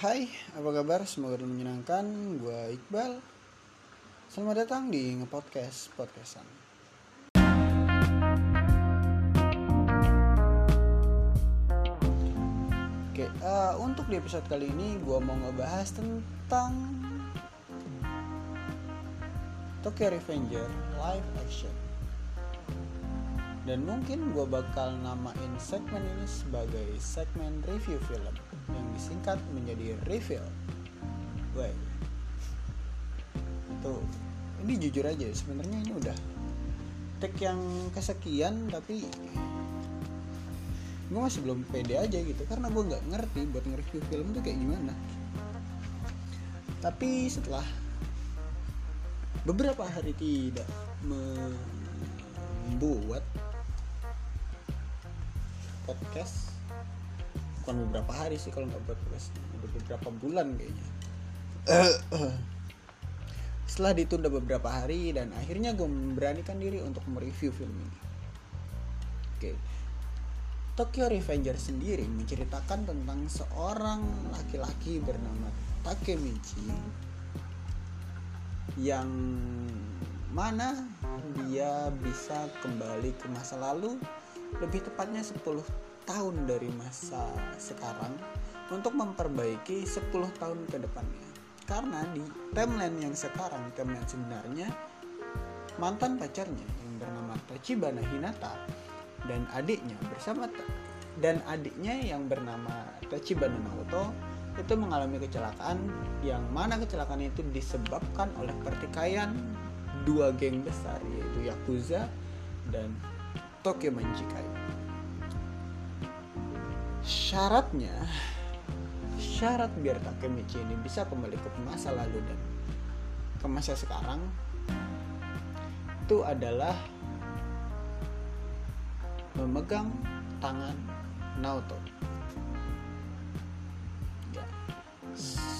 Hai, apa kabar? Semoga menyenangkan. Gua Iqbal. Selamat datang di Ngepodcast Podcastan. Oke, uh, untuk di episode kali ini gua mau ngebahas tentang Tokyo Revenger live action. Dan mungkin gue bakal namain segmen ini sebagai segmen review film yang disingkat menjadi review. Wait. Tuh, ini jujur aja sebenarnya ini udah take yang kesekian tapi gue masih belum pede aja gitu karena gue nggak ngerti buat nge-review film tuh kayak gimana. Tapi setelah beberapa hari tidak membuat podcast bukan beberapa hari sih kalau nggak buat udah beberapa bulan kayaknya. Setelah ditunda beberapa hari dan akhirnya gue memberanikan diri untuk mereview film ini. Oke. Tokyo Revenger sendiri menceritakan tentang seorang laki-laki bernama Takemichi yang mana dia bisa kembali ke masa lalu lebih tepatnya 10 tahun dari masa sekarang untuk memperbaiki 10 tahun ke depannya karena di timeline yang sekarang timeline sebenarnya mantan pacarnya yang bernama Tachibana Hinata dan adiknya bersama dan adiknya yang bernama Tachibana Naoto itu mengalami kecelakaan yang mana kecelakaan itu disebabkan oleh pertikaian dua geng besar yaitu Yakuza dan Tokyo Manjikai. Syaratnya, syarat biar Takemichi ini bisa kembali ke masa lalu dan ke masa sekarang itu adalah memegang tangan Naoto. Ya.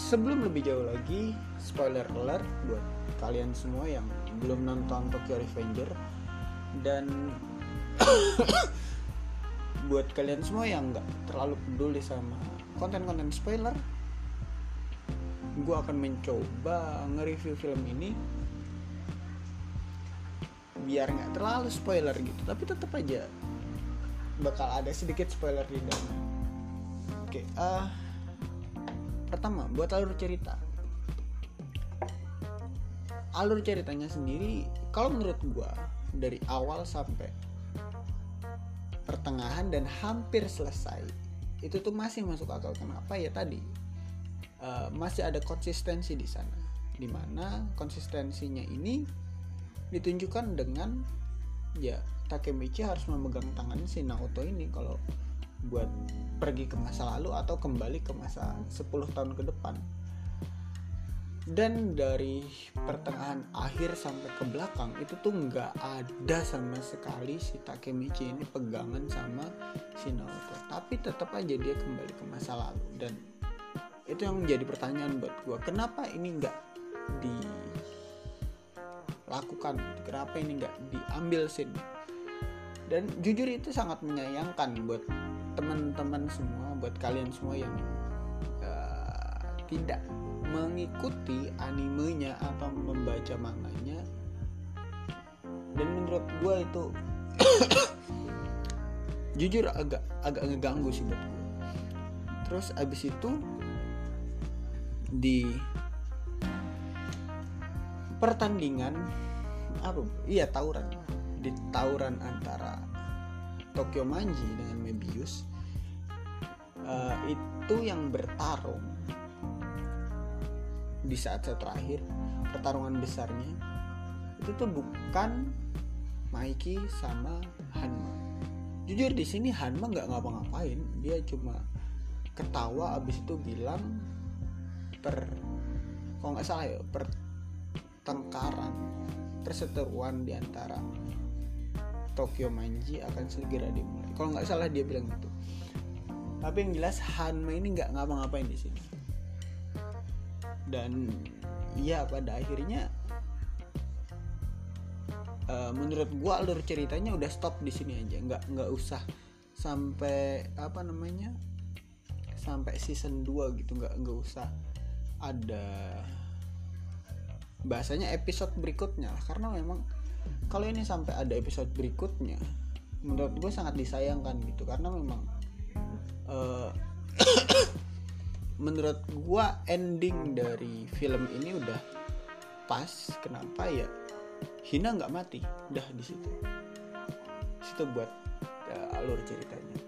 Sebelum lebih jauh lagi, spoiler alert buat kalian semua yang belum nonton Tokyo Revenger dan buat kalian semua yang nggak terlalu peduli sama konten-konten spoiler gue akan mencoba nge-review film ini biar nggak terlalu spoiler gitu. Tapi tetap aja bakal ada sedikit spoiler di dalamnya oke uh, pertama buat alur cerita. Alur ceritanya sendiri kalau menurut gue dari awal sampai pertengahan dan hampir selesai. Itu tuh masih masuk akal. Kenapa? Ya tadi uh, masih ada konsistensi di sana. Di mana konsistensinya ini ditunjukkan dengan ya Takemichi harus memegang tangan si Naoto ini kalau buat pergi ke masa lalu atau kembali ke masa 10 tahun ke depan dan dari pertengahan akhir sampai ke belakang itu tuh nggak ada sama sekali si Takemichi ini pegangan sama si Naoto. Tapi tetap aja dia kembali ke masa lalu. Dan itu yang menjadi pertanyaan buat gue kenapa ini nggak dilakukan? Kenapa ini nggak diambil scene? Dan jujur itu sangat menyayangkan buat teman-teman semua buat kalian semua yang tidak mengikuti animenya atau membaca manganya. Dan menurut gue itu jujur agak agak ngeganggu sih buat gue terus abis itu di pertandingan apa? Iya tawuran. Di tawuran antara Tokyo Manji dengan Mebius uh, itu yang bertarung di saat-saat terakhir pertarungan besarnya itu tuh bukan Maiki sama Hanma. Jujur di sini Hanma nggak ngapa-ngapain. Dia cuma ketawa abis itu bilang per kalau nggak salah ya pertengkaran perseteruan di antara Tokyo Manji akan segera dimulai. Kalau nggak salah dia bilang gitu. Tapi yang jelas Hanma ini nggak ngapa-ngapain di sini dan ya pada akhirnya uh, menurut gua alur ceritanya udah stop di sini aja. Nggak nggak usah sampai apa namanya sampai season 2 gitu. Nggak nggak usah ada bahasanya episode berikutnya karena memang kalau ini sampai ada episode berikutnya menurut gue sangat disayangkan gitu. Karena memang uh, menurut gue ending dari film ini udah pas. Kenapa ya? Hina nggak mati. Udah di situ. Situ buat uh, alur ceritanya.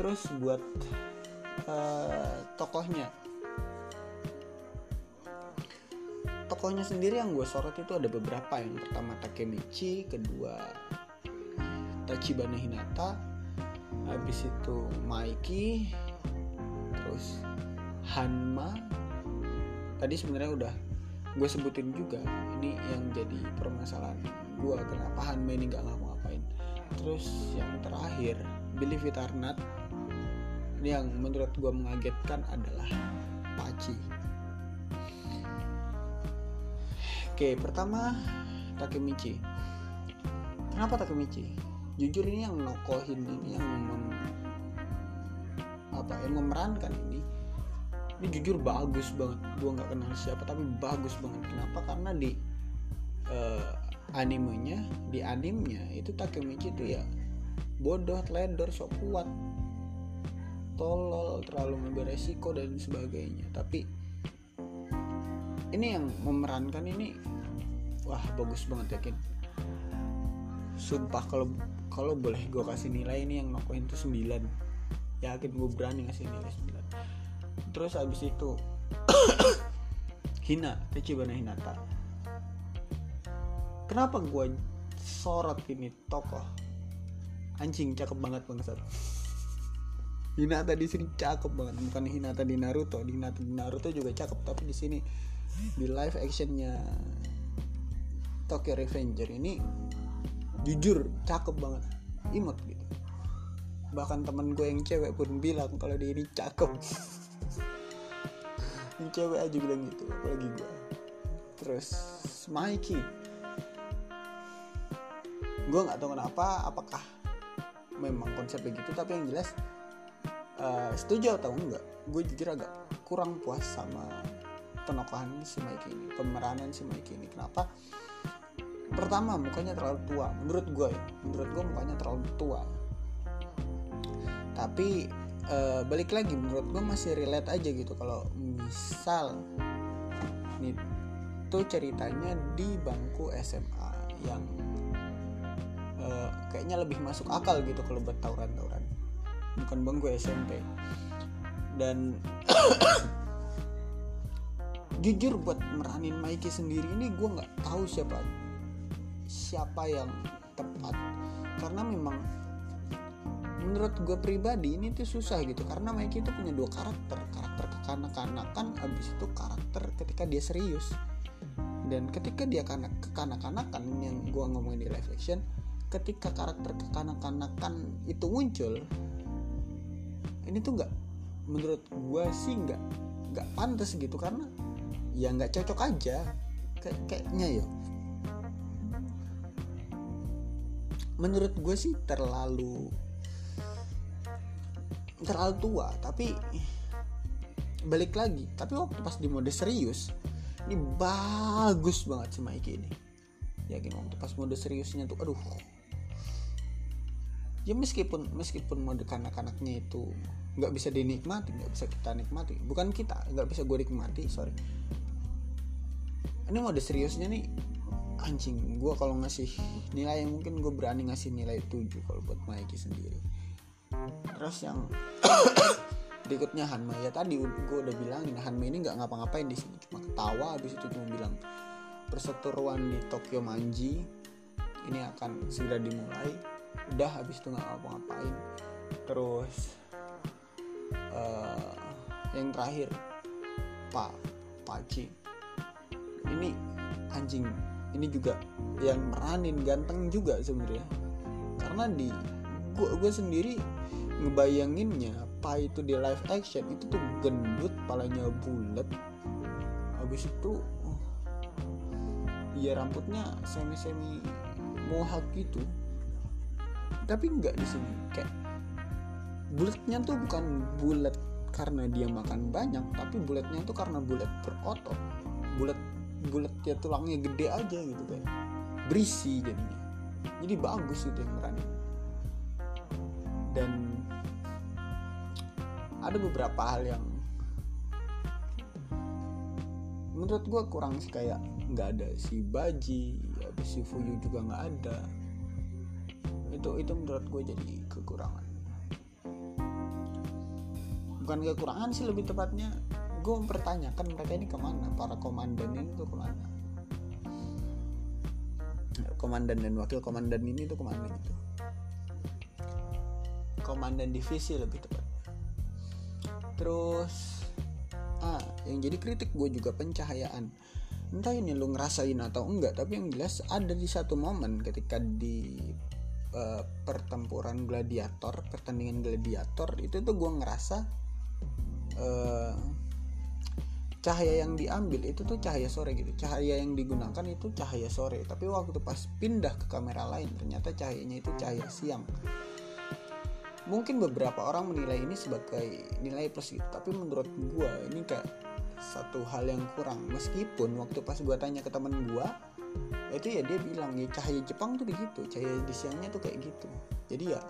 Terus buat uh, tokohnya. Tokohnya sendiri yang gue sorot itu ada beberapa. Yang pertama Takemichi kedua Tachibana Hinata habis itu Maiki terus Hanma tadi sebenarnya udah gue sebutin juga ini yang jadi permasalahan gue kenapa Hanma ini nggak ngapa-ngapain terus yang terakhir Billy Vitarnat ini yang menurut gue mengagetkan adalah Paci Oke, pertama Takemichi. Kenapa Takemichi? Jujur ini yang nokohin ini yang mem, apa yang memerankan ini ini jujur bagus banget. Gue nggak kenal siapa tapi bagus banget. Kenapa? Karena di uh, animenya di animnya itu Takemichi itu ya bodoh teledor sok kuat. Tolol terlalu mengambil resiko dan sebagainya. Tapi ini yang memerankan ini wah bagus banget yakin. Sumpah kalau kalau boleh gue kasih nilai ini yang nokoin tuh 9 yakin gue berani ngasih nilai 9 terus abis itu Hina Tachibana Hinata. Kenapa gue sorot ini tokoh? Anjing cakep banget bangsat. Hinata di sini cakep banget. Bukan Hinata di Naruto di Hinata di Naruto juga cakep tapi di sini di live actionnya Tokyo Revenger ini jujur cakep banget. Imut gitu bahkan temen gue yang cewek pun bilang kalau dia ini cakep. Yang cewek aja bilang gitu apalagi gue. Terus Mikey. Gue nggak tahu kenapa apakah memang konsepnya gitu tapi yang jelas uh, setuju atau enggak gue jujur agak kurang puas sama penokohan si Mikey ini pemeranan si Mikey ini. Kenapa? Pertama mukanya terlalu tua menurut gue ya. Menurut gue mukanya terlalu tua tapi e, balik lagi menurut gue masih relate aja gitu. Kalau misal nih tuh ceritanya di bangku SMA yang e, kayaknya lebih masuk akal gitu kalau buat tawuran-tawuran. Bukan bangku SMP dan jujur buat meranin Mikey sendiri ini gue nggak tahu siapa siapa yang tepat. Karena memang menurut gue pribadi ini tuh susah gitu karena Mikey itu punya dua karakter karakter kekanak-kanakan abis itu karakter ketika dia serius. Dan ketika dia kanak kekanak-kanakan yang gue ngomongin di live action ketika karakter kekanak-kanakan itu muncul ini tuh nggak menurut gue sih nggak nggak pantas gitu karena ya nggak cocok aja kayak kayaknya ya. Menurut gue sih terlalu terlalu tua tapi balik lagi tapi waktu pas di mode serius ini bagus banget si Mikey ini. Yakin waktu pas mode seriusnya tuh aduh. Ya meskipun meskipun mode kanak-kanaknya itu nggak bisa dinikmati nggak bisa kita nikmati bukan kita nggak bisa gue nikmati sorry. Ini mode seriusnya nih anjing gue kalau ngasih nilai mungkin gue berani ngasih nilai 7 kalau buat Mikey sendiri terus yang berikutnya Hanma. Ya tadi gue udah bilang ini Hanma ini nggak ngapa-ngapain di sini. Cuma ketawa habis itu cuma bilang perseteruan di Tokyo Manji ini akan segera dimulai. Udah habis itu nggak ngapa-ngapain. Terus uh, yang terakhir Pak Paci ini anjing. Ini juga yang meranin ganteng juga sebenarnya. Karena di gua gue sendiri ngebayanginnya apa itu di live action itu tuh gendut palanya bulat. Habis itu ya rambutnya semi semi mohak gitu. Tapi nggak di sini kayak bulatnya tuh bukan bulat karena dia makan banyak tapi bulatnya itu karena bulat berotot. Bulat bulat ya tulangnya gede aja gitu kan berisi jadinya. Jadi bagus itu yang berani dan ada beberapa hal yang menurut gue kurang sih kayak nggak ada si Baji habis si Fuyu juga nggak ada. Itu itu menurut gue jadi kekurangan. Bukan kekurangan sih lebih tepatnya gue mempertanyakan mereka ini ke mana para komandan ini tuh ke mana. Komandan dan wakil komandan ini tuh ke mana gitu komandan divisi lebih tepat terus ah yang jadi kritik gue juga pencahayaan. Entah ini lu ngerasain atau enggak tapi yang jelas ada di satu momen ketika di uh, pertempuran gladiator pertandingan gladiator itu tuh gue ngerasa uh, cahaya yang diambil itu tuh cahaya sore gitu. Cahaya yang digunakan itu cahaya sore. Tapi waktu pas pindah ke kamera lain ternyata cahayanya itu cahaya siang mungkin beberapa orang menilai ini sebagai nilai plus gitu tapi menurut gue ini kayak satu hal yang kurang. Meskipun waktu pas gue tanya ke temen gue itu ya dia bilang ya cahaya Jepang tuh begitu cahaya di siangnya tuh kayak gitu. Jadi ya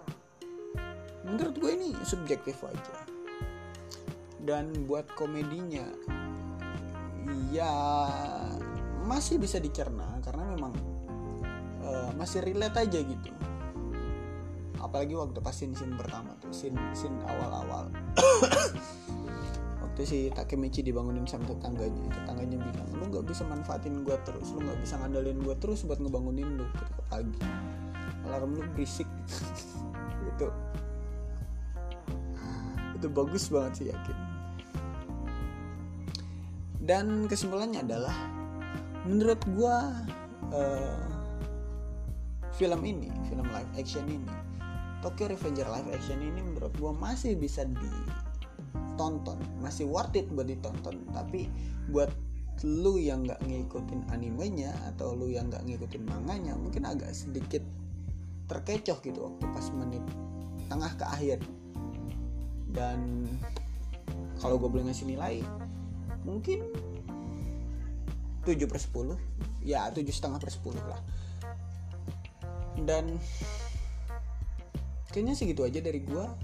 menurut gue ini subjektif aja. Dan buat komedinya ya masih bisa dicerna karena memang uh, masih relate aja gitu apalagi waktu pas scene scene pertama tuh scene scene awal-awal. Waktu si Takemichi dibangunin sama tetangganya tetangganya bilang lu nggak bisa manfaatin gue terus lu nggak bisa ngandalin gue terus buat ngebangunin lu ketika pagi alarm lu berisik. Itu itu bagus banget sih yakin. Dan kesimpulannya adalah menurut gue uh, film ini film live action ini Tokyo Revenger live action ini menurut gue masih bisa ditonton. Masih worth it buat ditonton. Tapi buat lu yang nggak ngikutin animenya atau lu yang nggak ngikutin manganya mungkin agak sedikit terkecoh gitu waktu pas menit tengah ke akhir. Dan kalau gue boleh ngasih nilai mungkin 7 per 10 ya 7 setengah per 10 lah. Dan kayaknya segitu aja dari gua.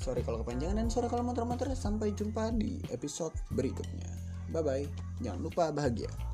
Sorry kalau kepanjangan dan sorry kalau motor-motor sampai jumpa di episode berikutnya. Bye bye jangan lupa bahagia